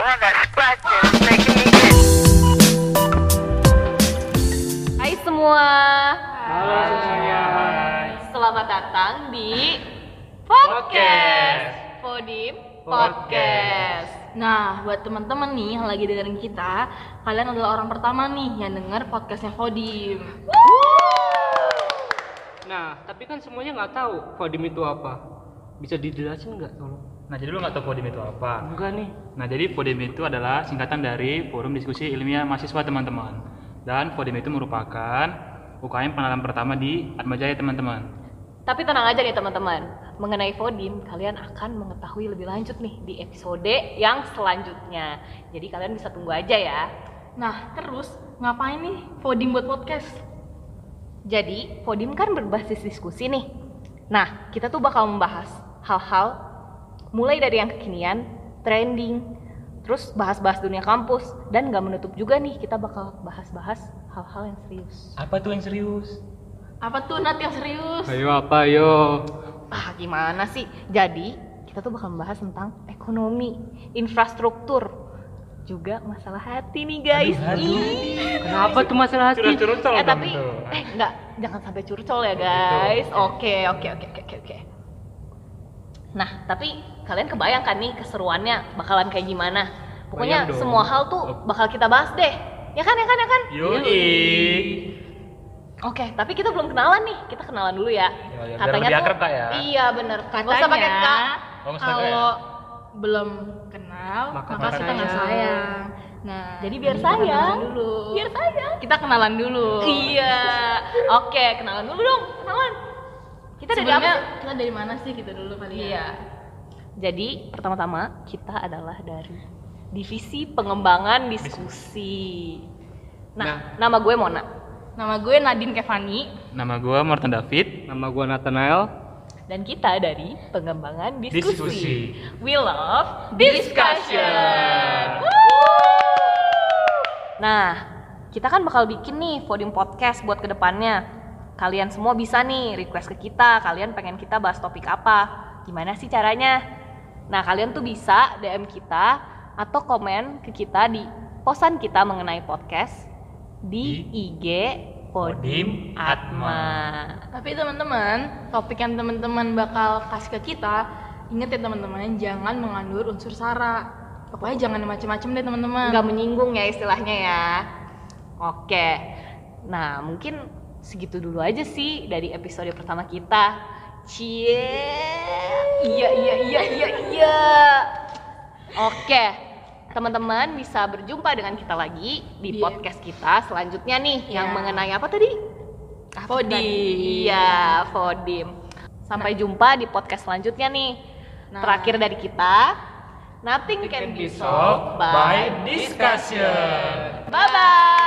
Hai semua. Halo semuanya. Selamat datang di podcast Podim Podcast. Nah, buat teman-teman nih yang lagi dengerin kita, kalian adalah orang pertama nih yang denger podcastnya Podim. Nah, tapi kan semuanya nggak tahu Fodim itu apa. Bisa dijelasin nggak tolong? Nah, jadi lu nggak tahu Podim itu apa? Enggak nih. Nah, jadi Podim itu adalah singkatan dari Forum Diskusi Ilmiah Mahasiswa teman-teman. Dan Podim itu merupakan UKM pengenalan pertama di Atmajaya teman-teman. Tapi tenang aja nih teman-teman, mengenai Podim kalian akan mengetahui lebih lanjut nih di episode yang selanjutnya. Jadi kalian bisa tunggu aja ya. Nah, terus ngapain nih voting buat podcast? Jadi, Podim kan berbasis diskusi nih. Nah, kita tuh bakal membahas hal-hal mulai dari yang kekinian, trending, terus bahas-bahas dunia kampus, dan nggak menutup juga nih kita bakal bahas-bahas hal-hal yang serius. Apa tuh yang serius? Apa tuh Nat yang serius? Ayo apa yo? Ah, gimana sih? Jadi, kita tuh bakal membahas tentang ekonomi, infrastruktur, juga masalah hati nih guys. Ih. Kenapa tuh masalah hati? Curcol eh tapi eh enggak jangan sampai curcol ya guys oke oke oke oke oke nah tapi kalian kebayangkan nih keseruannya bakalan kayak gimana. Pokoknya Bayang dong. semua hal tuh bakal kita bahas deh. Ya kan ya kan ya kan? Yoi. oke tapi kita belum kenalan nih. Kita kenalan dulu ya. Ya, ya, biar lebih akrab, Kak, ya. iya bener. Usah Katanya, pakai kak nggak usah pakai kalau belum kenal, Maka maka, nggak kita nggak sayang. Nah, jadi biar sayang kenalan dulu. biar sayang. Kita kenalan dulu. iya. Oke kenalan dulu dong. Kenalan kita dari apa Sebelumnya kita dari mana sih kita dulu kali ya? Iya. Jadi pertama-tama kita adalah dari divisi pengembangan diskusi. Nah, nama gue Mona. Nama gue Nadine Kevani. Nama gua Morten David. Nama gua Nathanael. Dan kita dari pengembangan diskusi. Diskusi. We love discussion. Nah, kita kan bakal bikin nih Podium Podcast buat ke depannya. Kalian semua bisa nih request ke kita, kalian pengen kita bahas topik apa. Gimana sih caranya? Nah, kalian tuh bisa DM kita atau komen ke kita di posan kita mengenai podcast di IG Podim Atma. Tapi teman-teman, topik yang teman-teman bakal kasih ke kita, inget ya teman-teman, jangan mengandung unsur sara. Pokoknya jangan macem-macem deh teman-teman. nggak menyinggung ya istilahnya ya. Oke. Nah, mungkin segitu dulu aja sih dari episode pertama kita. Cie. Iya iya iya iya iya. Oke. Teman-teman bisa berjumpa dengan kita lagi di Di- podcast kita selanjutnya nih yang Iya. mengenai apa tadi? Fodim. Iya, Fodim. Sampai jumpa di podcast selanjutnya nih. Nah. Terakhir dari kita, nothing can be solved by discussion. Bye bye.